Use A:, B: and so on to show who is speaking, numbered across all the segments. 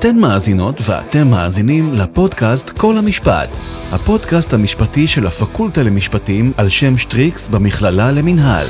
A: אתן מאזינות ואתם מאזינים לפודקאסט כל המשפט, הפודקאסט המשפטי של הפקולטה למשפטים על שם שטריקס במכללה למינהל.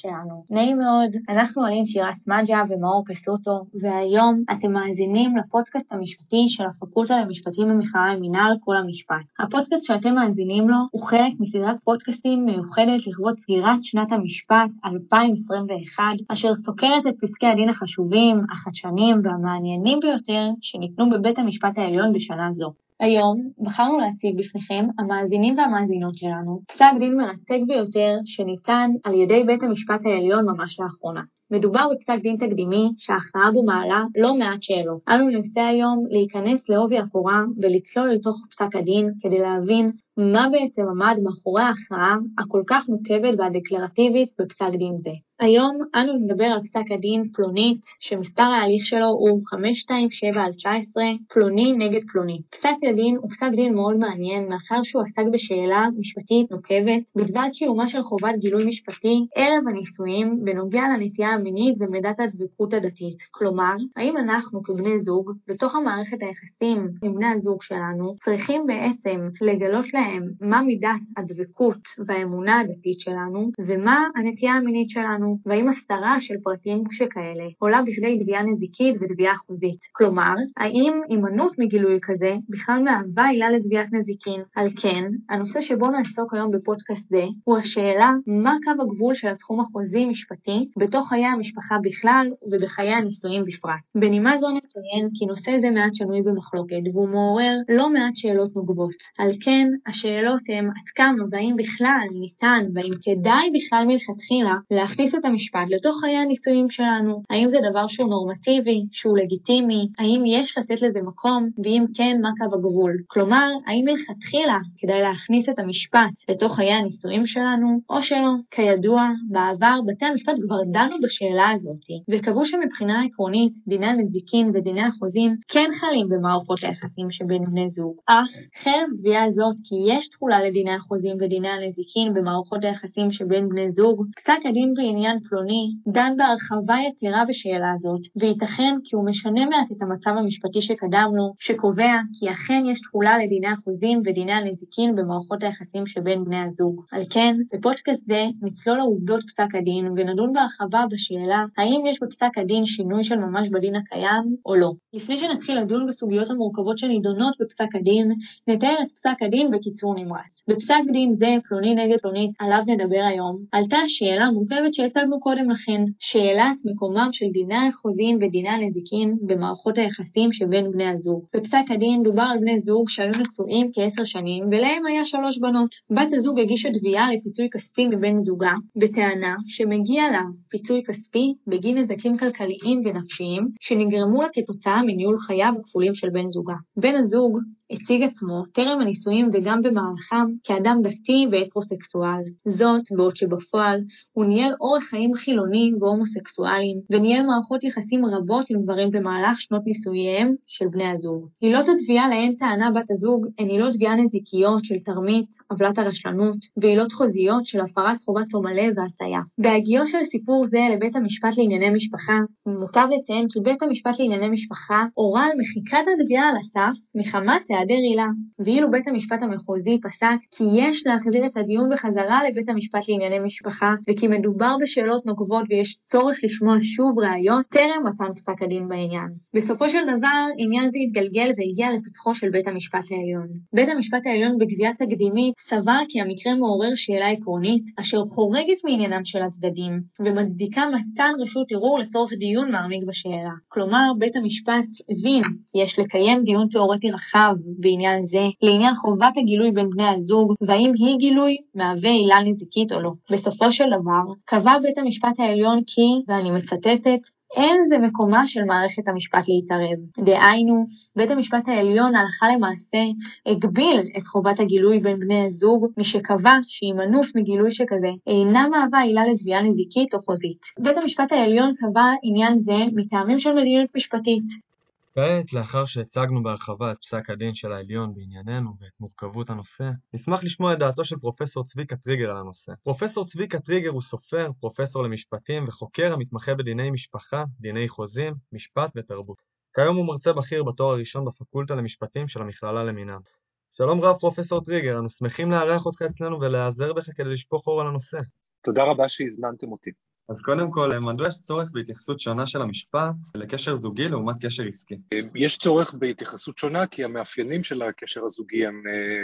B: שלנו. נעים מאוד, אנחנו אלין שירת מג'ה ומאור קסוטו, והיום אתם מאזינים לפודקאסט המשפטי של הפקולטה למשפטים במכללה למינהל כל המשפט. הפודקאסט שאתם מאזינים לו הוא חלק מסדרת פודקאסטים מיוחדת לכבוד סגירת שנת המשפט 2021, אשר סוקרת את פסקי הדין החשובים, החדשניים והמעניינים ביותר שניתנו בבית המשפט העליון בשנה זו. היום בחרנו להציג בפניכם, המאזינים והמאזינות שלנו, פסק דין מרתק ביותר שניתן על ידי בית המשפט העליון ממש לאחרונה. מדובר בפסק דין תקדימי שההכרעה בו מעלה לא מעט שאלות. אנו ננסה היום להיכנס לעובי הקורה ולצלול לתוך פסק הדין כדי להבין מה בעצם עמד מאחורי ההכרעה הכל כך מורכבת והדקלרטיבית בפסק דין זה. היום אנו נדבר על פסק הדין פלונית, שמספר ההליך שלו הוא 527 על 19, פלוני נגד פלוני. פסק הדין הוא פסק דין מאוד מעניין, מאחר שהוא עסק בשאלה משפטית נוקבת, בדבר קיומה של חובת גילוי משפטי ערב הנישואים בנוגע לנטייה המינית ומידת הדבקות הדתית. כלומר, האם אנחנו כבני זוג, בתוך המערכת היחסים עם בני הזוג שלנו, צריכים בעצם לגלות להם מה מידת הדבקות והאמונה הדתית שלנו, ומה הנטייה המינית שלנו. והאם הסתרה של פרטים שכאלה עולה בכדי תביעה נזיקית ותביעה חוזית. כלומר, האם הימנעות מגילוי כזה בכלל מהווה עילה לתביעת נזיקין? על כן, הנושא שבו נעסוק היום בפודקאסט זה הוא השאלה מה קו הגבול של התחום החוזי-משפטי בתוך חיי המשפחה בכלל ובחיי הנישואים בפרט. בנימה זו נציין כי נושא זה מעט שנוי במחלוקת והוא מעורר לא מעט שאלות נוגבות. על כן, השאלות הן עד כמה והאם בכלל ניתן והאם כדאי בכלל מלכתחילה להכניס את המשפט לתוך חיי הנישואים שלנו. האם זה דבר שהוא נורמטיבי, שהוא לגיטימי, האם יש לתת לזה מקום, ואם כן, מה קו הגבול. כלומר, האם מלכתחילה כדאי להכניס את המשפט לתוך חיי הנישואים שלנו, או שלא. כידוע, בעבר בתי המשפט כבר דנו בשאלה הזאת, וקבעו שמבחינה עקרונית, דיני הנזיקין ודיני החוזים כן חלים במערכות היחסים שבין בני זוג. אך, חרף קביעה זאת כי יש תחולה לדיני החוזים ודיני הנזיקין במערכות היחסים שבין בני זוג, פסק הדין בעניין עניין פלוני דן בהרחבה יתרה בשאלה הזאת, וייתכן כי הוא משנה מעט את המצב המשפטי שקדם לו, שקובע כי אכן יש תחולה לדיני החוזים ודיני הנזיקין במערכות היחסים שבין בני הזוג. על כן, בפודקאסט זה נצלול לעובדות פסק הדין ונדון בהרחבה בשאלה האם יש בפסק הדין שינוי של ממש בדין הקיים או לא. לפני שנתחיל לדון בסוגיות המורכבות שנידונות בפסק הדין, נתאר את פסק הדין בקיצור נמרץ. בפסק דין זה, פלוני נגד פלונית, עליו נדבר היום, עלתה שאלה מורכבת שהצגנו שהצגנו קודם לכן, שאלת מקומם של דיני החוזים ודיני הנזיקין במערכות היחסים שבין בני הזוג. בפסק הדין דובר על בני זוג שהיו נשואים כעשר שנים ולהם היה שלוש בנות. בת הזוג הגישה תביעה לפיצוי כספי מבן זוגה, בטענה שמגיע לה פיצוי כספי בגין נזקים כלכליים ונפשיים שנגרמו לה כתוצאה מניהול חייו הכפולים של בן זוגה. בן הזוג הציג עצמו טרם הנישואים וגם במהלכם כאדם דתי והטרוסקסואל. זאת בעוד שבפועל הוא ניהל אורח חיים חילוני והומוסקסואלים, וניהל מערכות יחסים רבות עם גברים במהלך שנות נישואיהם של בני הזוג. עילות התביעה להן טענה בת הזוג הן עילות תביעה נזיקיות של תרמית, עוולת הרשלנות ועילות חוזיות של הפרת חובת תום הלב והטעיה. בהגיעו של סיפור זה לבית המשפט לענייני משפחה, מוטב לציין כי בית המשפט לענייני משפחה הורה על מחיקת התביעה על הסף מחמת היעדר עילה, ואילו בית המשפט המחוזי פסק כי יש להחזיר את הדיון בחזרה לבית המשפט לענייני משפחה, וכי מדובר בשאלות נוקבות ויש צורך לשמוע שוב ראיות טרם מתן פסק הדין בעניין. בסופו של דבר, עניין זה התגלגל והגיע לפתחו של בית המשפט העליון. בית המשפט העליון בקביעה תקדימית סבר כי המקרה מעורר שאלה עקרונית, אשר חורגת מעניינם של הצדדים, ומצדיקה מתן רשות ערעור לצורך דיון מעמיק בשאלה. כלומר, בית המשפט הבין כי יש לקיים דיון תאורטי רחב בעניין זה, לעניין חובת הגילוי בין בני הזוג, והאם היא גילוי מהווה עילה נזיקית או לא. בסופו של דבר, קבע בית המשפט העליון כי, ואני מצטטת, אין זה מקומה של מערכת המשפט להתערב. דהיינו, בית המשפט העליון הלכה למעשה הגביל את חובת הגילוי בין בני הזוג, משקבע שהימנעות מגילוי שכזה אינה מהווה עילה לתביעה נזיקית או חוזית. בית המשפט העליון קבע עניין זה מטעמים של מדיניות משפטית.
C: כעת, לאחר שהצגנו בהרחבה את פסק הדין של העליון בענייננו ואת מורכבות הנושא, נשמח לשמוע את דעתו של פרופסור צביקה טריגר על הנושא. פרופסור צביקה טריגר הוא סופר, פרופסור למשפטים וחוקר המתמחה בדיני משפחה, דיני חוזים, משפט ותרבות. כיום הוא מרצה בכיר בתואר הראשון בפקולטה למשפטים של המכללה למינהל. שלום רב פרופסור טריגר, אנו שמחים לארח אותך אצלנו ולהיעזר בך כדי לשפוך אור על הנושא.
D: תודה רבה שהזמנתם אותי.
C: אז קודם כל, מדוע יש צורך בהתייחסות שונה של המשפט לקשר זוגי לעומת קשר עסקי?
D: יש צורך בהתייחסות שונה כי המאפיינים של הקשר הזוגי הם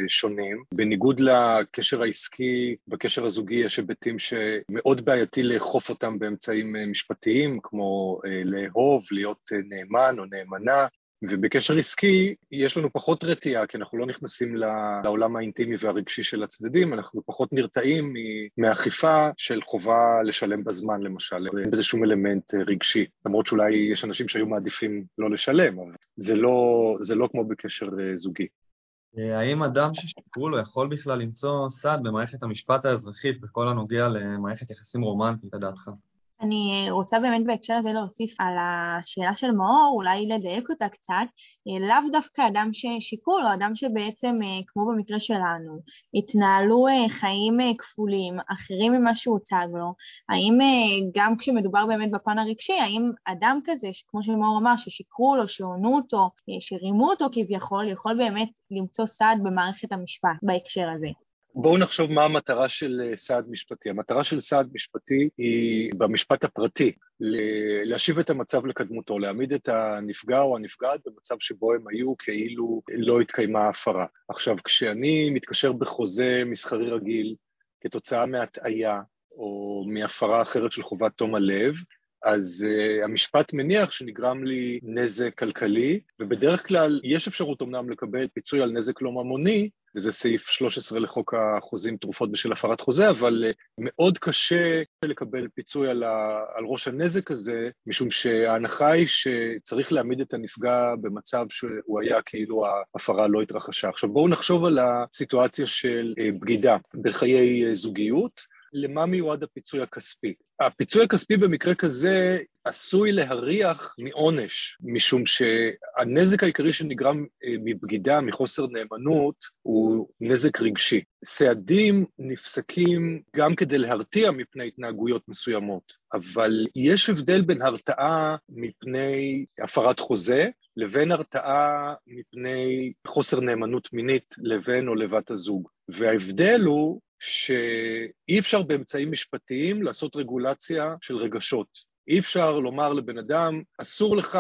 D: שונים. בניגוד לקשר העסקי, בקשר הזוגי יש היבטים שמאוד בעייתי לאכוף אותם באמצעים משפטיים, כמו לאהוב, להיות נאמן או נאמנה. ובקשר עסקי יש לנו פחות רתיעה, כי אנחנו לא נכנסים לעולם האינטימי והרגשי של הצדדים, אנחנו פחות נרתעים מאכיפה של חובה לשלם בזמן למשל, אין בזה שום אלמנט רגשי, למרות שאולי יש אנשים שהיו מעדיפים לא לשלם, אבל זה לא, זה לא כמו בקשר זוגי.
C: האם אדם ששיקרו לו יכול בכלל למצוא סעד במערכת המשפט האזרחית בכל הנוגע למערכת יחסים רומנטית, לדעתך?
B: אני רוצה באמת בהקשר הזה להוסיף על השאלה של מאור, אולי לדייק אותה קצת, לאו דווקא אדם ששיקרו לו, אדם שבעצם, כמו במקרה שלנו, התנהלו חיים כפולים, אחרים ממה שהוצג לו, האם גם כשמדובר באמת בפן הרגשי, האם אדם כזה, כמו שמאור אמר, ששיקרו לו, שעונו אותו, שרימו אותו כביכול, יכול באמת למצוא סעד במערכת המשפט בהקשר הזה?
D: בואו נחשוב מה המטרה של סעד משפטי. המטרה של סעד משפטי היא במשפט הפרטי, להשיב את המצב לקדמותו, להעמיד את הנפגע או הנפגעת במצב שבו הם היו כאילו לא התקיימה ההפרה. עכשיו, כשאני מתקשר בחוזה מסחרי רגיל כתוצאה מהטעיה או מהפרה אחרת של חובת תום הלב, אז uh, המשפט מניח שנגרם לי נזק כלכלי, ובדרך כלל יש אפשרות אמנם לקבל פיצוי על נזק לא ממוני, וזה סעיף 13 לחוק החוזים תרופות בשל הפרת חוזה, אבל uh, מאוד קשה לקבל פיצוי על, ה, על ראש הנזק הזה, משום שההנחה היא שצריך להעמיד את הנפגע במצב שהוא היה כאילו ההפרה לא התרחשה. עכשיו בואו נחשוב על הסיטואציה של uh, בגידה בחיי uh, זוגיות. למה מיועד הפיצוי הכספי. הפיצוי הכספי במקרה כזה עשוי להריח מעונש, משום שהנזק העיקרי שנגרם אה, מבגידה, מחוסר נאמנות, הוא נזק רגשי. סעדים נפסקים גם כדי להרתיע מפני התנהגויות מסוימות, אבל יש הבדל בין הרתעה מפני הפרת חוזה לבין הרתעה מפני חוסר נאמנות מינית לבן או לבת הזוג. וההבדל הוא שאי אפשר באמצעים משפטיים לעשות רגולציה של רגשות. אי אפשר לומר לבן אדם, אסור לך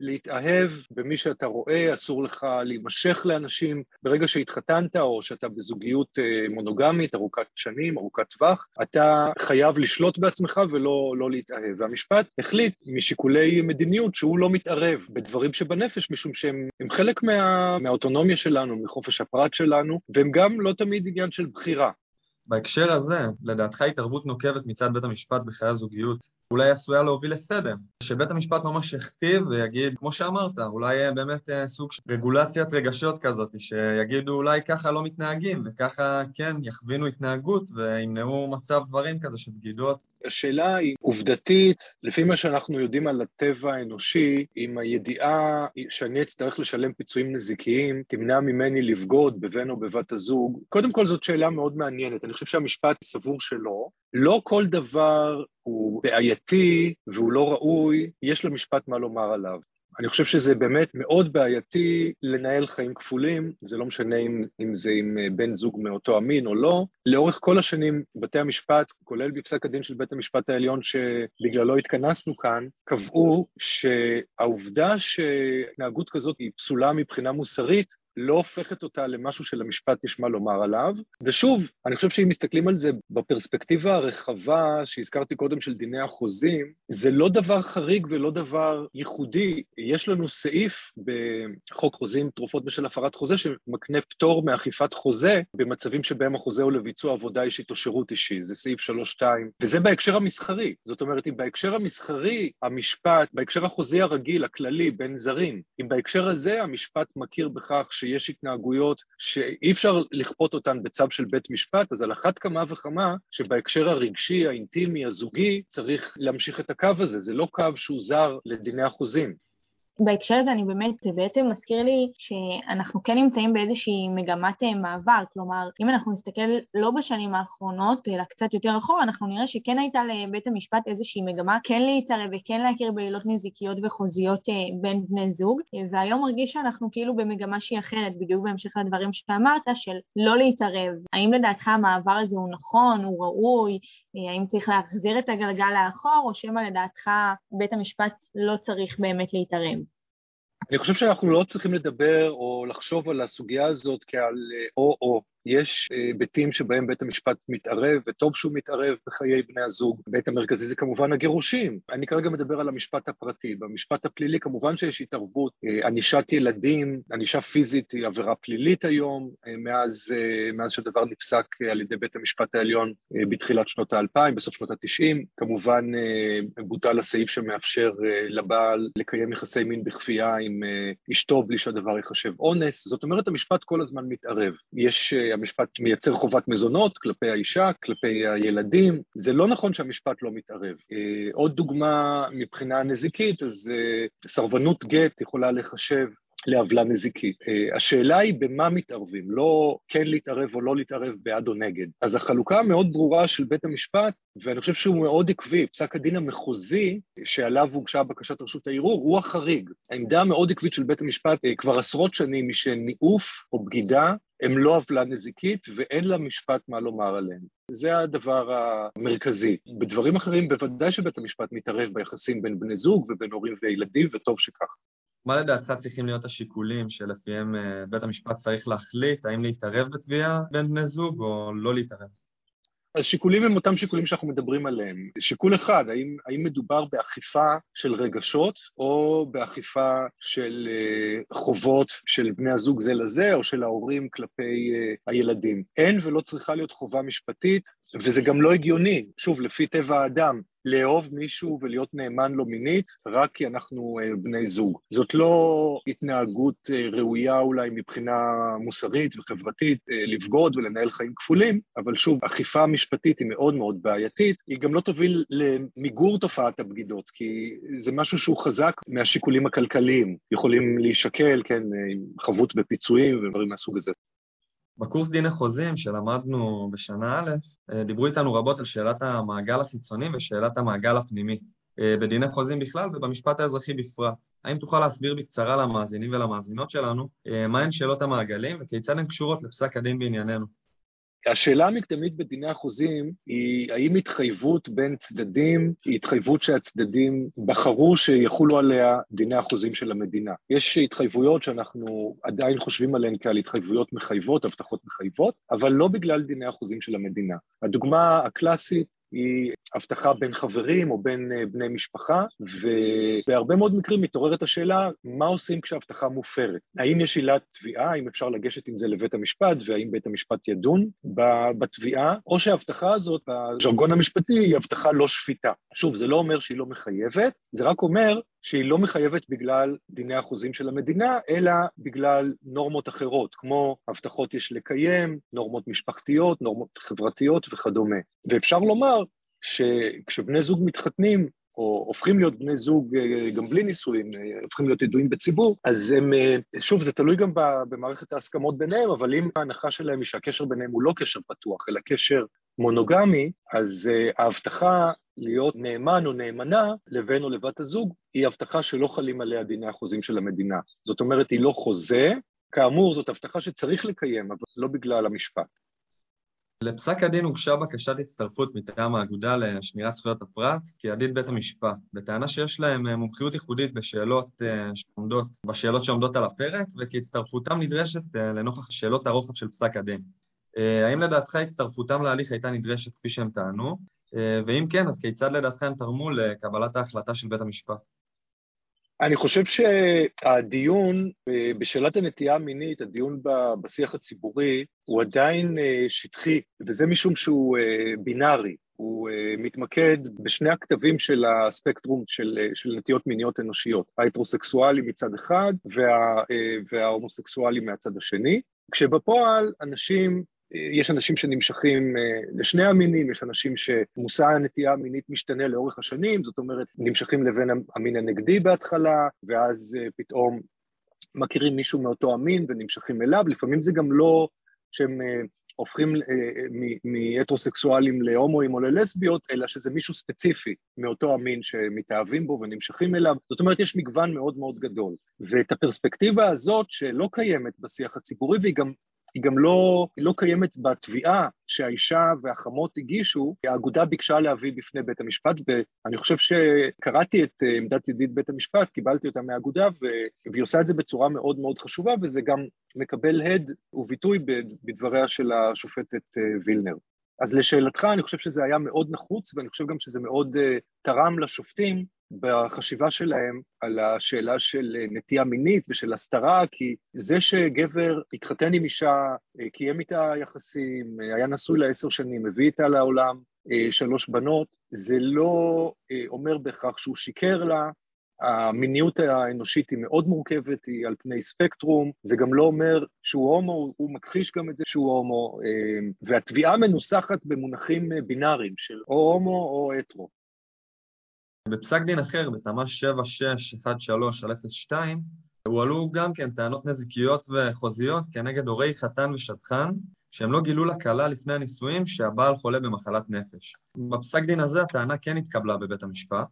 D: להתאהב במי שאתה רואה, אסור לך להימשך לאנשים. ברגע שהתחתנת או שאתה בזוגיות אה, מונוגמית, ארוכת שנים, ארוכת טווח, אתה חייב לשלוט בעצמך ולא לא להתאהב. והמשפט החליט משיקולי מדיניות שהוא לא מתערב בדברים שבנפש, משום שהם חלק מה, מהאוטונומיה שלנו, מחופש הפרט שלנו, והם גם לא תמיד עניין של בחירה.
C: בהקשר הזה, לדעתך התערבות נוקבת מצד בית המשפט בחיי הזוגיות אולי עשויה להוביל לסדר, שבית המשפט ממש יכתיב ויגיד, כמו שאמרת, אולי באמת אה, סוג של רגולציית רגשות כזאת, שיגידו אולי ככה לא מתנהגים, וככה כן יכווינו התנהגות וימנעו מצב דברים כזה של בגידות.
D: השאלה היא עובדתית, לפי מה שאנחנו יודעים על הטבע האנושי, אם הידיעה שאני אצטרך לשלם פיצויים נזיקיים תמנע ממני לבגוד בבן או בבת הזוג, קודם כל זאת שאלה מאוד מעניינת. אני חושב שהמשפט סבור שלא. לא כל דבר הוא בעייתי והוא לא ראוי, יש למשפט מה לומר עליו. אני חושב שזה באמת מאוד בעייתי לנהל חיים כפולים, זה לא משנה אם, אם זה עם אה, בן זוג מאותו המין או לא. לאורך כל השנים בתי המשפט, כולל בפסק הדין של בית המשפט העליון שבגללו התכנסנו כאן, קבעו שהעובדה שהתנהגות כזאת היא פסולה מבחינה מוסרית, לא הופכת אותה למשהו שלמשפט יש מה לומר עליו. ושוב, אני חושב שאם מסתכלים על זה בפרספקטיבה הרחבה שהזכרתי קודם של דיני החוזים, זה לא דבר חריג ולא דבר ייחודי. יש לנו סעיף בחוק חוזים, תרופות בשל הפרת חוזה, שמקנה פטור מאכיפת חוזה במצבים שבהם החוזה הוא לביצוע עבודה אישית או שירות אישי, זה סעיף 3-2, וזה בהקשר המסחרי. זאת אומרת, אם בהקשר המסחרי, המשפט, בהקשר החוזי הרגיל, הכללי, בין זרים, אם בהקשר הזה המשפט מכיר בכך שיש התנהגויות שאי אפשר לכפות אותן בצו של בית משפט, אז על אחת כמה וכמה שבהקשר הרגשי, האינטימי, הזוגי, צריך להמשיך את הקו הזה. זה לא קו שהוא זר לדיני החוזים.
B: בהקשר הזה אני באמת, זה בעצם מזכיר לי שאנחנו כן נמצאים באיזושהי מגמת אה, מעבר, כלומר, אם אנחנו נסתכל לא בשנים האחרונות, אלא קצת יותר אחורה, אנחנו נראה שכן הייתה לבית המשפט איזושהי מגמה כן להתערב וכן להכיר בעילות נזיקיות וחוזיות אה, בין בני זוג, והיום מרגיש שאנחנו כאילו במגמה שהיא אחרת, בדיוק בהמשך לדברים שאמרת, של לא להתערב. האם לדעתך המעבר הזה הוא נכון, הוא ראוי, אה, האם צריך להחזיר את הגלגל לאחור, או שמא לדעתך בית המשפט לא צריך באמת להתערב?
D: אני חושב שאנחנו לא צריכים לדבר או לחשוב על הסוגיה הזאת כעל או-או. יש אה, היבטים שבהם בית המשפט מתערב, וטוב שהוא מתערב בחיי בני הזוג. בית המרכזי זה כמובן הגירושים. אני כרגע מדבר על המשפט הפרטי. במשפט הפלילי כמובן שיש התערבות. אה, ענישת ילדים, ענישה פיזית היא עבירה פלילית היום, אה, מאז, מאז שהדבר נפסק על ידי בית המשפט העליון בתחילת שנות האלפיים, בסוף שנות התשעים. כמובן בוטל הסעיף שמאפשר לבעל לקיים יחסי מין בכפייה עם אשתו בלי שהדבר ייחשב אונס. זאת אומרת, המשפט כל הזמן מתערב. יש המשפט מייצר חובת מזונות כלפי האישה, כלפי הילדים. זה לא נכון שהמשפט לא מתערב. אה, עוד דוגמה מבחינה נזיקית, אז אה, סרבנות גט יכולה לחשב לעוולה נזיקית. אה, השאלה היא במה מתערבים, לא כן להתערב או לא להתערב בעד או נגד. אז החלוקה המאוד ברורה של בית המשפט, ואני חושב שהוא מאוד עקבי, פסק הדין המחוזי שעליו הוגשה בקשת רשות הערעור, הוא החריג. העמדה המאוד עקבית של בית המשפט כבר עשרות שנים היא שניאוף או בגידה הם לא עוולה נזיקית ואין למשפט מה לומר עליהם. זה הדבר המרכזי. בדברים אחרים בוודאי שבית המשפט מתערב ביחסים בין בני זוג ובין הורים וילדים, וטוב שכך.
C: מה לדעתך צריכים להיות השיקולים שלפיהם אה, בית המשפט צריך להחליט האם להתערב בתביעה בין בני זוג או לא להתערב?
D: אז שיקולים הם אותם שיקולים שאנחנו מדברים עליהם. שיקול אחד, האם, האם מדובר באכיפה של רגשות או באכיפה של uh, חובות של בני הזוג זה לזה או של ההורים כלפי uh, הילדים. אין ולא צריכה להיות חובה משפטית, וזה גם לא הגיוני, שוב, לפי טבע האדם, לאהוב מישהו ולהיות נאמן לו מינית רק כי אנחנו uh, בני זוג. זאת לא התנהגות uh, ראויה אולי מבחינה מוסרית וחברתית uh, לבגוד ולנהל חיים כפולים, אבל שוב, אכיפה משפטית היא מאוד מאוד בעייתית, היא גם לא תוביל למיגור תופעת הבגידות, כי זה משהו שהוא חזק מהשיקולים הכלכליים, יכולים להישקל, כן, עם חבות בפיצויים ודברים מהסוג הזה.
C: בקורס דיני חוזים שלמדנו בשנה א', אה, דיברו איתנו רבות על שאלת המעגל החיצוני ושאלת המעגל הפנימי, אה, בדיני חוזים בכלל ובמשפט האזרחי בפרט. האם תוכל להסביר בקצרה למאזינים ולמאזינות שלנו אה, מהן שאלות המעגלים וכיצד הן קשורות לפסק הדין בענייננו?
D: השאלה המקדמית בדיני החוזים היא האם התחייבות בין צדדים היא התחייבות שהצדדים בחרו שיחולו עליה דיני החוזים של המדינה. יש התחייבויות שאנחנו עדיין חושבים עליהן כעל התחייבויות מחייבות, הבטחות מחייבות, אבל לא בגלל דיני החוזים של המדינה. הדוגמה הקלאסית היא הבטחה בין חברים או בין אה, בני משפחה, ובהרבה מאוד מקרים מתעוררת השאלה מה עושים כשהבטחה מופרת. האם יש עילת תביעה, האם אפשר לגשת עם זה לבית המשפט, והאם בית המשפט ידון בתביעה, או שההבטחה הזאת, בז'רגון המשפטי, היא הבטחה לא שפיטה. שוב, זה לא אומר שהיא לא מחייבת, זה רק אומר שהיא לא מחייבת בגלל דיני החוזים של המדינה, אלא בגלל נורמות אחרות, כמו הבטחות יש לקיים, נורמות משפחתיות, נורמות חברתיות וכדומה. ואפשר לומר שכשבני זוג מתחתנים, או הופכים להיות בני זוג אה, גם בלי נישואים, אה, הופכים להיות ידועים בציבור, אז הם, אה, שוב, זה תלוי גם במערכת ההסכמות ביניהם, אבל אם ההנחה שלהם היא שהקשר ביניהם הוא לא קשר פתוח, אלא קשר מונוגמי, אז ההבטחה להיות נאמן או נאמנה לבן או לבת הזוג, היא הבטחה שלא חלים עליה דיני החוזים של המדינה. זאת אומרת, היא לא חוזה, כאמור, זאת הבטחה שצריך לקיים, אבל לא בגלל המשפט.
C: לפסק הדין הוגשה בקשת הצטרפות מטעם האגודה לשמירת זכויות הפרט כידיד בית המשפט, בטענה שיש להם אה, מומחיות ייחודית בשאלות אה, שעומדות, בשאלות שעומדות על הפרק, וכי הצטרפותם נדרשת אה, לנוכח שאלות הרוחב של פסק הדין. האם לדעתך הצטרפותם להליך הייתה נדרשת כפי שהם טענו? ואם כן, אז כיצד לדעתך הם תרמו לקבלת ההחלטה של בית המשפט?
D: אני חושב שהדיון אה, בשאלת הנטייה המינית, הדיון בשיח הציבורי, הוא עדיין אה, שטחי, וזה משום שהוא אה, בינארי. הוא מתמקד בשני הכתבים של הספקטרום של, של נטיות מיניות אנושיות, ההטרוסקסואלי מצד אחד וה, וההומוסקסואלי מהצד השני, כשבפועל אנשים יש אנשים שנמשכים אה, לשני המינים, יש אנשים שמושא הנטייה המינית משתנה לאורך השנים, זאת אומרת, נמשכים לבין המין הנגדי בהתחלה, ואז אה, פתאום מכירים מישהו מאותו המין ונמשכים אליו, לפעמים זה גם לא שהם אה, הופכים מהטרוסקסואלים להומואים או ללסביות, אלא שזה מישהו ספציפי מאותו המין שמתאהבים בו ונמשכים אליו. זאת אומרת, יש מגוון מאוד מאוד גדול. ואת הפרספקטיבה הזאת, שלא קיימת בשיח הציבורי, והיא גם היא גם לא, היא לא קיימת בתביעה שהאישה והחמות הגישו, האגודה ביקשה להביא בפני בית המשפט, ואני חושב שקראתי את אה, עמדת ידיד בית המשפט, קיבלתי אותה מהאגודה, והיא עושה את זה בצורה מאוד מאוד חשובה, וזה גם מקבל הד וביטוי בדבריה של השופטת אה, וילנר. אז לשאלתך, אני חושב שזה היה מאוד נחוץ, ואני חושב גם שזה מאוד uh, תרם לשופטים בחשיבה שלהם על השאלה של נטייה מינית ושל הסתרה, כי זה שגבר התחתן עם אישה, קיים איתה יחסים, היה נשוי לעשר שנים, הביא איתה לעולם שלוש בנות, זה לא אומר בהכרח שהוא שיקר לה, המיניות האנושית היא מאוד מורכבת, היא על פני ספקטרום, זה גם לא אומר שהוא הומו, הוא מכחיש גם את זה שהוא הומו, והתביעה מנוסחת במונחים בינאריים של או הומו או הטרו.
C: בפסק דין אחר, בתמ"ש 7613/02, הועלו גם כן טענות נזיקיות וחוזיות כנגד הורי חתן ושדכן, שהם לא גילו לכלה לפני הנישואים שהבעל חולה במחלת נפש. בפסק דין הזה הטענה כן התקבלה בבית המשפט,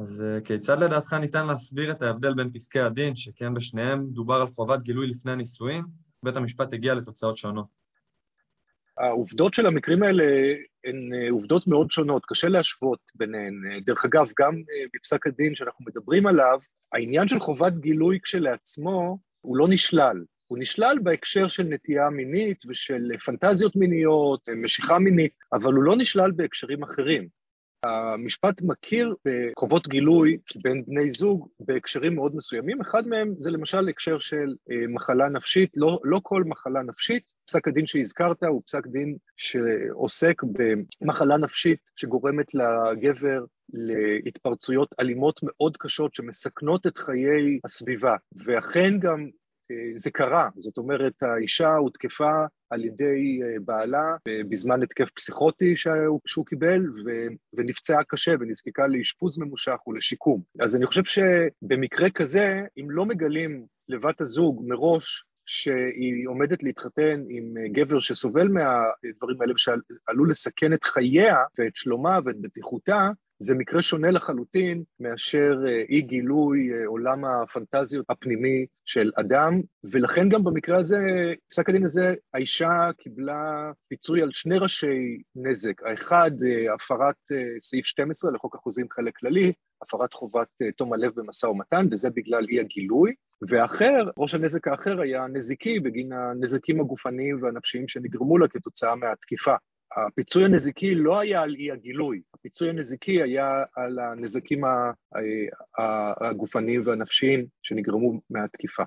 C: אז אה, כיצד לדעתך ניתן להסביר את ההבדל בין פסקי הדין, שכן בשניהם דובר על חובת גילוי לפני הנישואים, בית המשפט הגיע לתוצאות שונות?
D: העובדות של המקרים האלה הן אה, עובדות מאוד שונות, קשה להשוות ביניהן. אה, דרך אגב, גם אה, בפסק הדין שאנחנו מדברים עליו, העניין של חובת גילוי כשלעצמו הוא לא נשלל. הוא נשלל בהקשר של נטייה מינית ושל פנטזיות מיניות, משיכה מינית, אבל הוא לא נשלל בהקשרים אחרים. המשפט מכיר בחובות גילוי בין בני זוג בהקשרים מאוד מסוימים, אחד מהם זה למשל הקשר של מחלה נפשית, לא, לא כל מחלה נפשית, פסק הדין שהזכרת הוא פסק דין שעוסק במחלה נפשית שגורמת לגבר להתפרצויות אלימות מאוד קשות שמסכנות את חיי הסביבה, ואכן גם אה, זה קרה, זאת אומרת האישה הותקפה על ידי אה, בעלה בזמן התקף פסיכוטי שהוא, קיבל ונפצעה קשה ונזקקה לאשפוז ממושך ולשיקום. אז אני חושב שבמקרה כזה, אם לא מגלים לבת הזוג מראש שהיא עומדת להתחתן עם אה, גבר שסובל מהדברים האלה ושעלול לסכן את חייה ואת שלומה ואת בטיחותה, זה מקרה שונה לחלוטין מאשר אה, אי גילוי אה, עולם הפנטזיות הפנימי של אדם, ולכן גם במקרה הזה, פסק הדין הזה, האישה קיבלה פיצוי על שני ראשי נזק. האחד, הפרת סעיף 12 לחוק החוזים חלק כללי, הפרת חובת תום הלב במשא ומתן, וזה בגלל אי הגילוי, ואחר, ראש הנזק האחר היה נזיקי בגין הנזקים הגופניים והנפשיים שנגרמו לה כתוצאה מהתקיפה. הפיצוי הנזיקי לא היה על אי הגילוי, הפיצוי הנזיקי היה על הנזקים הגופניים והנפשיים שנגרמו מהתקיפה.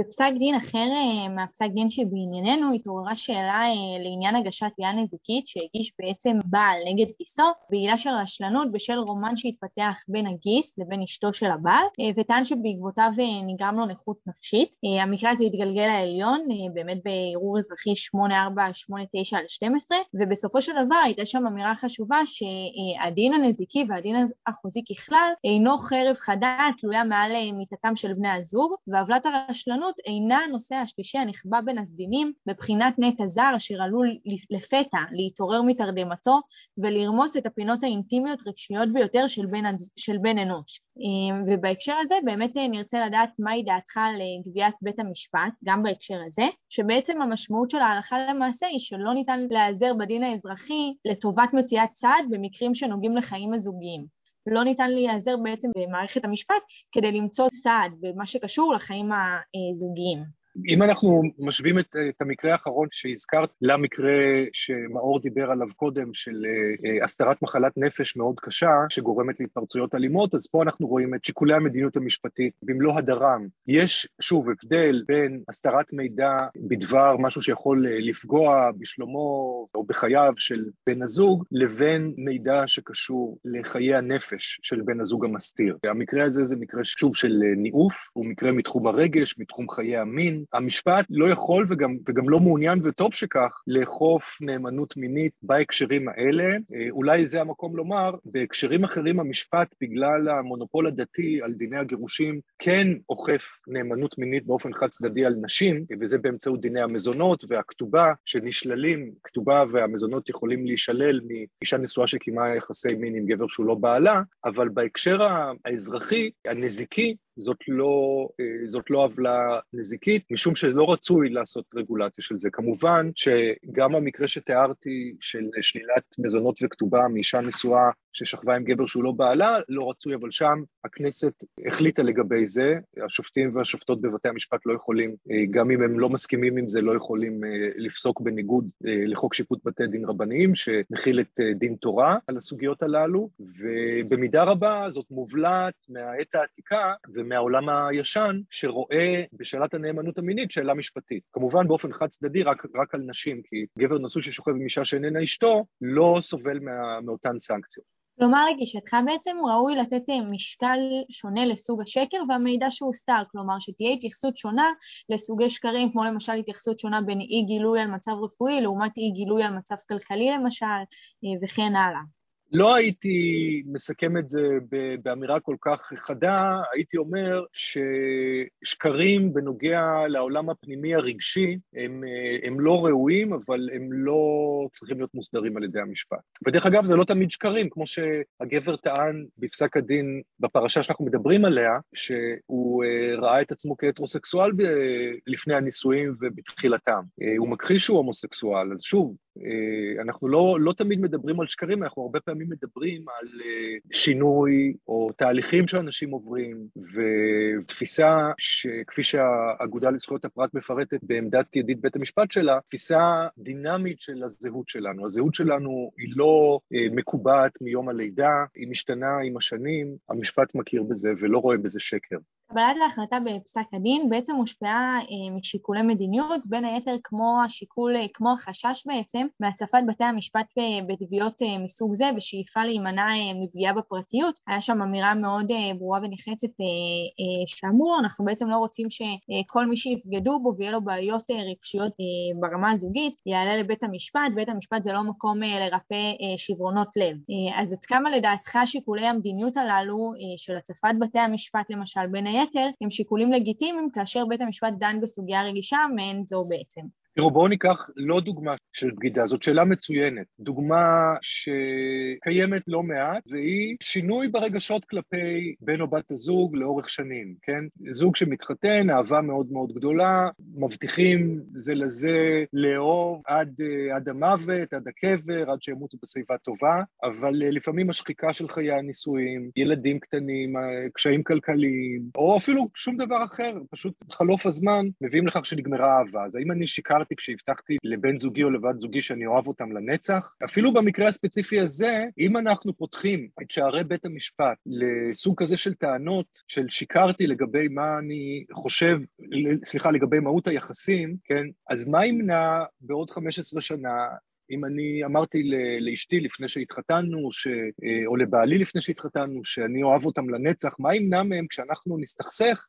B: בפסק דין אחר אה, מהפסק דין שבענייננו התעוררה שאלה אה, לעניין הגשת תביעה נזיקית שהגיש בעצם בעל נגד גיסו בעילה של רשלנות בשל רומן שהתפתח בין הגיס לבין אשתו של הבעל אה, וטען שבעקבותיו נגרם לו נכות נפשית. המקרה הזה התגלגל לעליון באמת בערעור אזרחי 8489 על 12 ובסופו של דבר הייתה שם אמירה חשובה שהדין הנזיקי והדין החוזי ככלל אינו חרב חדה תלויה מעל מיטתם של בני הזוג ועוולת הרשלנות הזאת אינה הנושא השלישי הנחבא בין הסדינים בבחינת נטע זר אשר עלול לפתע להתעורר מתרדמתו ולרמוס את הפינות האינטימיות רגשיות ביותר של בן, של בן אנוש. אמ, ובהקשר הזה באמת אה, נרצה לדעת מהי דעתך על אה, גביית בית המשפט, גם בהקשר הזה, שבעצם המשמעות של ההלכה למעשה היא שלא ניתן להיעזר בדין האזרחי לטובת מציאת צעד במקרים שנוגעים לחיים הזוגיים. לא ניתן להיעזר בעצם במערכת המשפט כדי למצוא סעד במה שקשור לחיים הזוגיים.
D: אם אנחנו משווים את, את המקרה האחרון שהזכרת למקרה שמאור דיבר עליו קודם, של uh, הסתרת מחלת נפש מאוד קשה, שגורמת להתפרצויות אלימות, אז פה אנחנו רואים את שיקולי המדיניות המשפטית במלוא הדרם. יש, שוב, הבדל בין הסתרת מידע בדבר משהו שיכול אה, לפגוע בשלומו או בחייו של בן הזוג, לבין מידע שקשור לחיי הנפש של בן הזוג המסתיר. המקרה הזה זה מקרה, שוב, של ניאוף, הוא מקרה מתחום הרגש, מתחום חיי המין, המשפט לא יכול וגם, וגם לא מעוניין, וטוב שכך, לאכוף נאמנות מינית בהקשרים האלה. אה, אולי זה המקום לומר, בהקשרים אחרים המשפט, בגלל המונופול הדתי על דיני הגירושים, כן אוכף נאמנות מינית באופן חד צדדי על נשים, וזה באמצעות דיני המזונות והכתובה שנשללים, כתובה והמזונות יכולים להישלל מאישה נשואה שקיימה יחסי מין עם גבר שהוא לא בעלה, אבל בהקשר האזרחי, הנזיקי, זאת לא, אה, זאת לא עוולה נזיקית, משום שלא רצוי לעשות רגולציה של זה. כמובן שגם המקרה שתיארתי של שלילת מזונות וכתובה מאישה נשואה ששכבה עם גבר שהוא לא בעלה, לא רצוי, אבל שם הכנסת החליטה לגבי זה, השופטים והשופטות בבתי המשפט לא יכולים, אה, גם אם הם לא מסכימים עם זה, לא יכולים אה, לפסוק בניגוד לחוק שיפוט בתי דין רבניים, שמכיל את דין תורה על הסוגיות הללו, ובמידה רבה זאת מובלעת מהעת העתיקה, ומהעולם הישן, שרואה בשאלת הנאמנות המינית שאלה משפטית. כמובן באופן חד צדדי רק, רק על נשים, כי גבר נשוי ששוכב עם אישה שאיננה אשתו, לא סובל מה, מאותן סנקציות.
B: כלומר, לגישתך בעצם ראוי לתת אה, משקל שונה לסוג השקר והמידע שהוסתר, כלומר שתהיה התייחסות שונה לסוגי שקרים, כמו למשל התייחסות שונה בין אי גילוי על מצב רפואי לעומת אי גילוי על מצב כלכלי למשל, אה, וכן הלאה.
D: לא הייתי מסכם את זה באמירה כל כך חדה, הייתי אומר ששקרים בנוגע לעולם הפנימי הרגשי הם, הם לא ראויים, אבל הם לא צריכים להיות מוסדרים על ידי המשפט. ודרך אגב, זה לא תמיד שקרים, כמו שהגבר טען בפסק הדין בפרשה שאנחנו מדברים עליה, שהוא אה, ראה את עצמו כהטרוסקסואל לפני הנישואים ובתחילתם. אה, הוא מכחיש שהוא הומוסקסואל, אז שוב, אה, אנחנו לא, לא תמיד מדברים על שקרים, אנחנו הרבה פעמים מדברים על אה, שינוי או תהליכים שאנשים עוברים, ותפיסה שכפי שהאגודה לזכויות הפרט מפרטת בעמדת ידיד בית המשפט שלה, תפיסה דינמית של הזהות שלנו. הזהות שלנו היא לא אה, מקובעת מיום הלידה, היא משתנה עם השנים, המשפט מכיר בזה ולא רואה בזה שקר.
B: קבלת ההחלטה בפסק הדין בעצם מושפעה אה, משיקולי מדיניות, בין היתר כמו השיקול, אה, כמו החשש בעצם מהצפת בתי המשפט בתביעות אה, מסוג זה ושאיפה להימנע מפגיעה בפרטיות. היה שם אמירה מאוד ברורה ונחרצת שאמרו, אנחנו בעצם לא רוצים שכל מי שיפגדו בו ויהיה לו בעיות רגשיות ברמה הזוגית יעלה לבית המשפט, בית המשפט זה לא מקום לרפא שברונות לב. אז עד כמה לדעתך שיקולי המדיניות הללו של הצפת בתי המשפט למשל, בין היתר היתר הם שיקולים לגיטימיים כאשר בית המשפט דן בסוגיה רגישה מעין זו בעצם.
D: תראו, בואו ניקח לא דוגמה של בגידה, זאת שאלה מצוינת. דוגמה שקיימת לא מעט, והיא שינוי ברגשות כלפי בן או בת הזוג לאורך שנים, כן? זוג שמתחתן, אהבה מאוד מאוד גדולה, מבטיחים זה לזה לאהוב עד, עד המוות, עד הקבר, עד שימותו בשיבה טובה, אבל לפעמים השחיקה של חיי הנישואים, ילדים קטנים, קשיים כלכליים, או אפילו שום דבר אחר, פשוט חלוף הזמן, מביאים לכך שנגמרה אהבה. אז האם אני שיקרתי אמרתי כשהבטחתי לבן זוגי או לבת זוגי שאני אוהב אותם לנצח. אפילו במקרה הספציפי הזה, אם אנחנו פותחים את שערי בית המשפט לסוג כזה של טענות של שיקרתי לגבי מה אני חושב, סליחה, לגבי מהות היחסים, כן, אז מה ימנע בעוד 15 שנה אם אני אמרתי לאשתי לפני שהתחתנו, ש... או לבעלי לפני שהתחתנו, שאני אוהב אותם לנצח, מה ימנע מהם כשאנחנו נסתכסך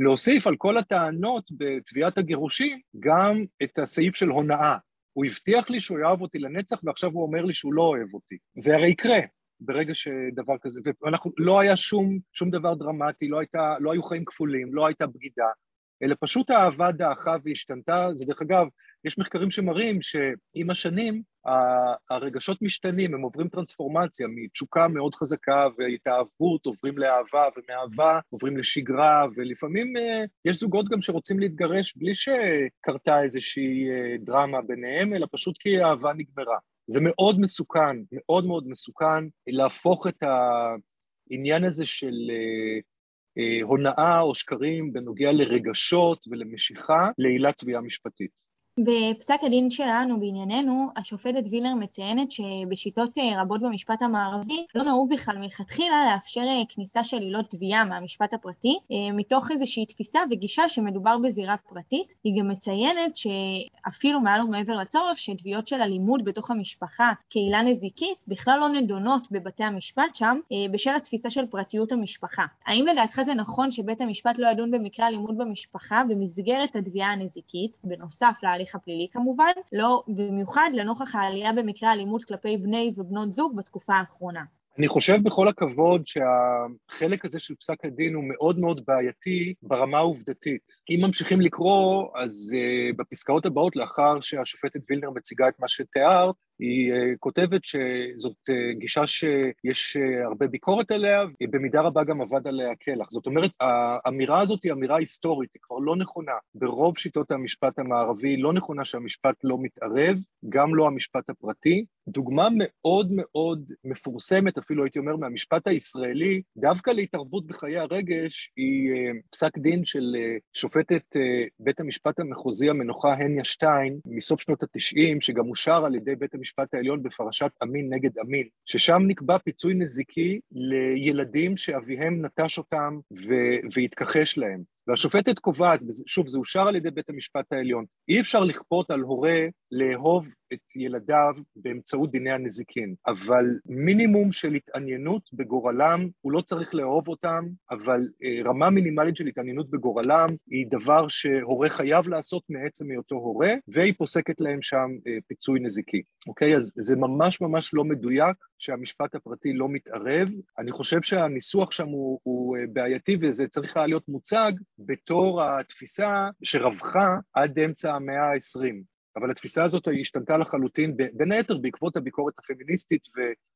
D: להוסיף על כל הטענות בתביעת הגירושים גם את הסעיף של הונאה. הוא הבטיח לי שהוא יאהב אותי לנצח ועכשיו הוא אומר לי שהוא לא אוהב אותי. זה הרי יקרה ברגע שדבר כזה, ואנחנו, לא היה שום, שום דבר דרמטי, לא, הייתה, לא היו חיים כפולים, לא הייתה בגידה. אלא פשוט האהבה דעכה והשתנתה. זה דרך אגב, יש מחקרים שמראים שעם השנים הרגשות משתנים, הם עוברים טרנספורמציה מתשוקה מאוד חזקה והתאהבות, עוברים לאהבה, ומאהבה עוברים לשגרה, ולפעמים אה, יש זוגות גם שרוצים להתגרש בלי שקרתה איזושהי אה, דרמה ביניהם, אלא פשוט כי האהבה נגמרה. זה מאוד מסוכן, מאוד מאוד מסוכן להפוך את העניין הזה של אה, הונאה או שקרים בנוגע לרגשות ולמשיכה לעילת תביעה משפטית.
B: בפסק הדין שלנו בענייננו, השופטת וילר מציינת שבשיטות אה, רבות במשפט המערבי לא נהוג בכלל מלכתחילה לאפשר אה, כניסה של עילות תביעה מהמשפט הפרטי, אה, מתוך איזושהי תפיסה וגישה שמדובר בזירה פרטית. היא גם מציינת שאפילו מעל ומעבר לצורך, שתביעות של אלימות בתוך המשפחה כעילה נזיקית בכלל לא נדונות בבתי המשפט שם, בשל התפיסה של פרטיות המשפחה. האם לדעתך זה נכון שבית המשפט לא ידון במקרה אלימות במשפחה במסגרת התביעה הנזיקית, בנוסף להליך ההליך הפלילי כמובן, לא במיוחד לנוכח העלייה במקרי האלימות כלפי בני ובנות זוג בתקופה האחרונה.
D: אני חושב בכל הכבוד שהחלק הזה של פסק הדין הוא מאוד מאוד בעייתי ברמה העובדתית. אם ממשיכים לקרוא, אז uh, בפסקאות הבאות, לאחר שהשופטת וילנר מציגה את מה שתיארת, היא uh, כותבת שזאת uh, גישה שיש uh, הרבה ביקורת עליה, במידה רבה גם עבד עליה קלח. זאת אומרת, האמירה הזאת היא אמירה היסטורית, היא כבר לא נכונה. ברוב שיטות המשפט המערבי לא נכונה שהמשפט לא מתערב, גם לא המשפט הפרטי. דוגמה מאוד מאוד מפורסמת, אפילו הייתי אומר מהמשפט הישראלי, דווקא להתערבות בחיי הרגש, היא פסק דין של שופטת בית המשפט המחוזי המנוחה הניה שטיין, מסוף שנות התשעים, שגם אושר על ידי בית המשפט המשפט העליון בפרשת אמין נגד אמין, ששם נקבע פיצוי נזיקי לילדים שאביהם נטש אותם והתכחש להם. והשופטת קובעת, שוב, זה אושר על ידי בית המשפט העליון, אי אפשר לכפות על הורה לאהוב את ילדיו באמצעות דיני הנזיקין, אבל מינימום של התעניינות בגורלם, הוא לא צריך לאהוב אותם, אבל אה, רמה מינימלית של התעניינות בגורלם היא דבר שהורה חייב לעשות מעצם היותו הורה, והיא פוסקת להם שם אה, פיצוי נזיקי, אוקיי? אז זה ממש ממש לא מדויק שהמשפט הפרטי לא מתערב. אני חושב שהניסוח שם הוא, הוא אה, בעייתי וזה צריך היה להיות מוצג בתור התפיסה שרווחה עד אמצע המאה ה-20. אבל התפיסה הזאת השתנתה לחלוטין, בין היתר בעקבות הביקורת הפמיניסטית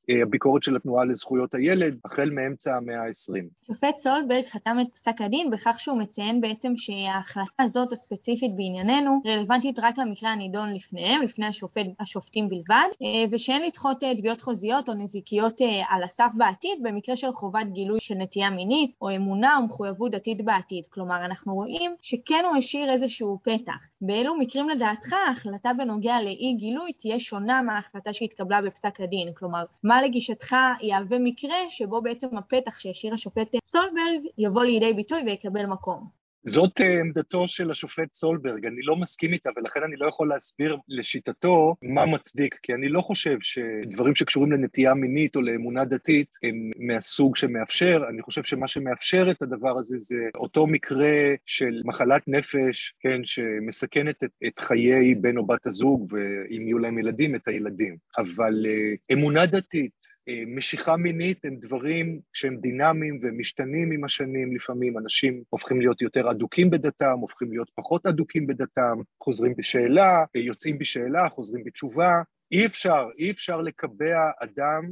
D: והביקורת של התנועה לזכויות הילד, החל מאמצע המאה ה-20.
B: שופט סולברג חתם את פסק הדין בכך שהוא מציין בעצם שההחלטה הזאת הספציפית בענייננו רלוונטית רק למקרה הנידון לפניהם, לפני השופט, השופטים בלבד, אה, ושאין לדחות אה, תביעות חוזיות או נזיקיות אה, על הסף בעתיד במקרה של חובת גילוי של נטייה מינית או אמונה או מחויבות דתית בעתיד. כלומר, אנחנו רואים שכן הוא השאיר איזשהו פתח. באילו מקרים לדעתך ההחלטה בנוגע לאי גילוי תהיה שונה מההחלטה שהתקבלה בפסק הדין. כלומר, מה לגישתך יהווה מקרה שבו בעצם הפתח שהשאיר השופט סולברג יבוא לידי ביטוי ויקבל מקום.
D: זאת אה, עמדתו של השופט סולברג, אני לא מסכים איתה ולכן אני לא יכול להסביר לשיטתו מה מצדיק, כי אני לא חושב שדברים שקשורים לנטייה מינית או לאמונה דתית הם מהסוג שמאפשר, אני חושב שמה שמאפשר את הדבר הזה זה אותו מקרה של מחלת נפש, כן, שמסכנת את, את חיי בן או בת הזוג, ואם יהיו להם ילדים, את הילדים. אבל uh, אמונה דתית, אה, משיכה מינית הם דברים שהם דינמיים ומשתנים עם השנים. לפעמים, אנשים הופכים להיות יותר אדוקים בדתם, הופכים להיות פחות אדוקים בדתם, חוזרים בשאלה, אה, יוצאים בשאלה, חוזרים בתשובה, אי אפשר, אי אפשר לקבע אדם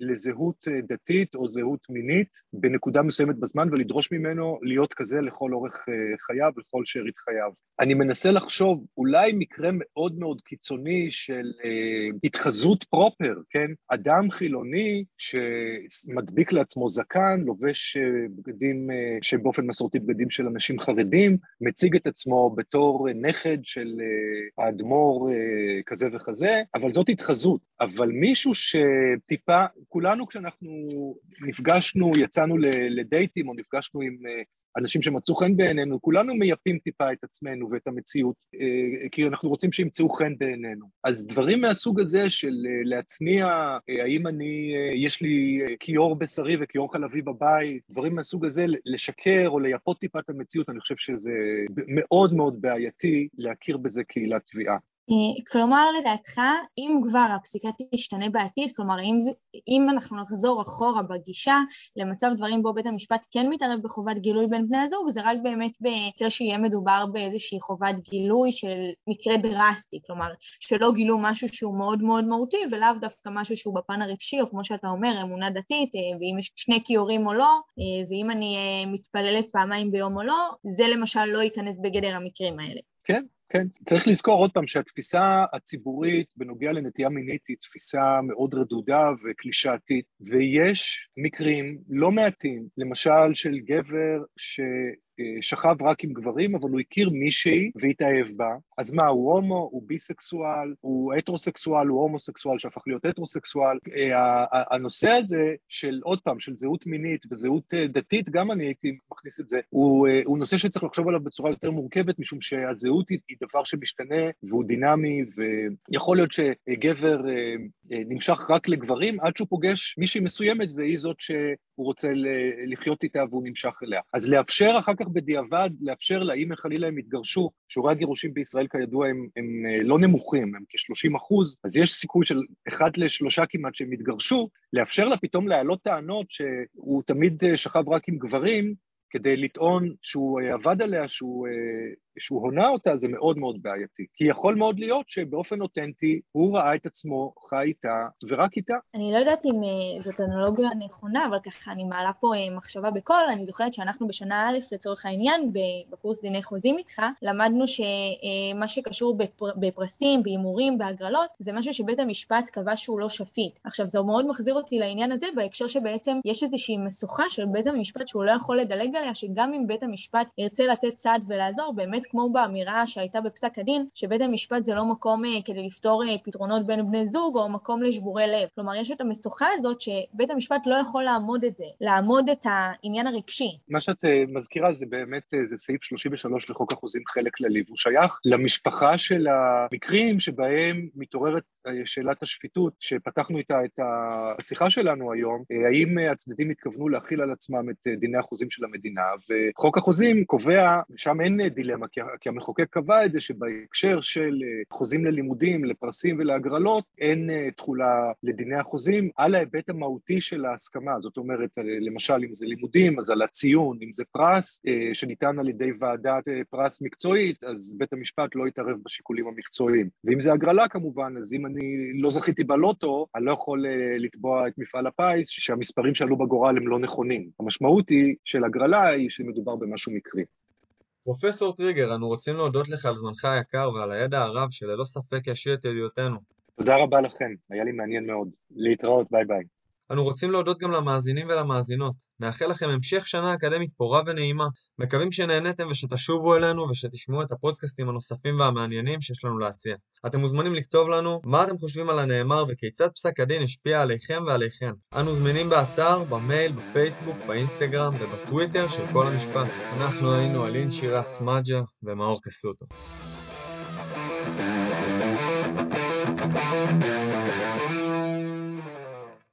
D: לזהות אה, דתית או זהות מינית בנקודה מסוימת בזמן ולדרוש ממנו להיות כזה לכל אורך אה, חייו, לכל שארית חייו. אני מנסה לחשוב, אולי מקרה מאוד מאוד קיצוני של אה, התחזות פרופר, כן? אדם חילוני שמדביק לעצמו זקן, לובש אה, בגדים אה, שבאופן מסורתי בגדים של אנשים חרדים, מציג את עצמו בתור נכד של האדמו"ר אה, כזה וכזה, אבל זאת התחזות, אבל מישהו שטיפה, כולנו כשאנחנו נפגשנו, יצאנו לדייטים או נפגשנו עם אה, אנשים שמצאו חן בעינינו, כולנו מייפים טיפה את עצמנו ואת המציאות, אה, כי אנחנו רוצים שימצאו חן בעינינו. אז דברים מהסוג הזה של אה, להצניע, האם אני, יש לי כיור בשרי וכיור חלבי בבית, דברים מהסוג הזה, לשקר או לייפות טיפה את המציאות, אני חושב שזה מאוד מאוד בעייתי להכיר בזה כעילת תביעה.
B: כלומר, לדעתך, אם כבר הפסיקה תשתנה בעתיד, כלומר, אם, אם אנחנו נחזור אחורה בגישה למצב דברים בו בית המשפט כן מתערב בחובת גילוי בין בני הזוג, זה רק באמת במקרה שיהיה מדובר באיזושהי חובת גילוי של מקרה דרסטי, כלומר, שלא גילו משהו שהוא מאוד מאוד מהותי, ולאו דווקא משהו שהוא בפן הרגשי, או כמו שאתה אומר, אמונה דתית, ואם יש שני כיורים או לא, ואם אני מתפללת פעמיים ביום או לא, זה למשל לא ייכנס בגדר המקרים האלה.
D: כן, כן. צריך לזכור עוד פעם שהתפיסה הציבורית בנוגע לנטייה מינית היא תפיסה מאוד רדודה וקלישאתית, ויש מקרים לא מעטים, למשל של גבר ש... שכב רק עם גברים, אבל הוא הכיר מישהי והתאהב בה. אז מה, הוא הומו, הוא ביסקסואל, הוא הטרוסקסואל, הוא הומוסקסואל שהפך להיות הטרוסקסואל. הנושא הזה של, עוד פעם, של זהות מינית וזהות דתית, גם אני הייתי מכניס את זה, הוא, הוא נושא שצריך לחשוב עליו בצורה יותר מורכבת, משום שהזהות היא, היא דבר שמשתנה והוא דינמי, ויכול להיות שגבר נמשך רק לגברים עד שהוא פוגש מישהי מסוימת והיא זאת שהוא רוצה לחיות איתה והוא נמשך אליה. אז לאפשר אחר כך בדיעבד, לאפשר לה, אם חלילה הם יתגרשו, שיעורי הגירושים בישראל כידוע הם, הם לא נמוכים, הם כ-30 אחוז, אז יש סיכוי של אחד לשלושה כמעט שהם יתגרשו, לאפשר לה פתאום להעלות טענות שהוא תמיד שכב רק עם גברים, כדי לטעון שהוא עבד עליה, שהוא, שהוא הונה אותה, זה מאוד מאוד בעייתי. כי יכול מאוד להיות שבאופן אותנטי הוא ראה את עצמו חי איתה ורק איתה.
B: אני לא יודעת אם זאת אנלוגיה נכונה, אבל ככה אני מעלה פה מחשבה בקול. אני זוכרת שאנחנו בשנה א', לצורך העניין, בקורס דיני חוזים איתך, למדנו שמה שקשור בפר, בפרסים, בהימורים, בהגרלות, זה משהו שבית המשפט קבע שהוא לא שפיט. עכשיו, זה מאוד מחזיר אותי לעניין הזה, בהקשר שבעצם יש איזושהי משוכה של בית המשפט שהוא לא יכול לדלג עליה, שגם אם בית המשפט ירצה לתת צעד ולעזור, באמת כמו באמירה שהייתה בפסק הדין, שבית המשפט זה לא מקום כדי לפתור פתרונות בין בני זוג או מקום לשבורי לב. כלומר, יש את המשוכה הזאת שבית המשפט לא יכול לעמוד את זה, לעמוד את העניין הרגשי.
D: מה שאת מזכירה זה באמת, זה סעיף 33 לחוק החוזים חלק כללי, והוא שייך למשפחה של המקרים שבהם מתעוררת שאלת השפיטות, שפתחנו איתה את השיחה שלנו היום, האם הצדדים התכוונו להכיל על עצמם את דיני החוזים של המדינה, וחוק החוזים קובע, שם אין דילמה, כי המחוקק קבע את זה שבהקשר של חוזים ללימודים, לפרסים ולהגרלות, אין תחולה לדיני החוזים על ההיבט המהותי של ההסכמה. זאת אומרת, למשל, אם זה לימודים, אז על הציון, אם זה פרס שניתן על ידי ועדת פרס מקצועית, אז בית המשפט לא יתערב בשיקולים המקצועיים. ואם זה הגרלה כמובן, אז אם אני לא זכיתי בלוטו, אני לא יכול לתבוע את מפעל הפיס שהמספרים שעלו בגורל הם לא נכונים. המשמעות היא של הגרלה היא שמדובר במשהו מקרי.
C: פרופסור טריגר, אנו רוצים להודות לך על זמנך היקר ועל הידע הרב שללא ספק יעשיר את ידיעותינו.
D: תודה רבה לכם, היה לי מעניין מאוד. להתראות, ביי ביי.
C: אנו רוצים להודות גם למאזינים ולמאזינות. נאחל לכם המשך שנה אקדמית פורה ונעימה. מקווים שנהניתם ושתשובו אלינו ושתשמעו את הפודקאסטים הנוספים והמעניינים שיש לנו להציע. אתם מוזמנים לכתוב לנו מה אתם חושבים על הנאמר וכיצד פסק הדין השפיע עליכם ועליכן. אנו זמינים באתר, במייל, בפייסבוק, באינסטגרם ובטוויטר של כל המשפט. אנחנו היינו אלין שירה סמג'ה ומאור קסוטו. thank you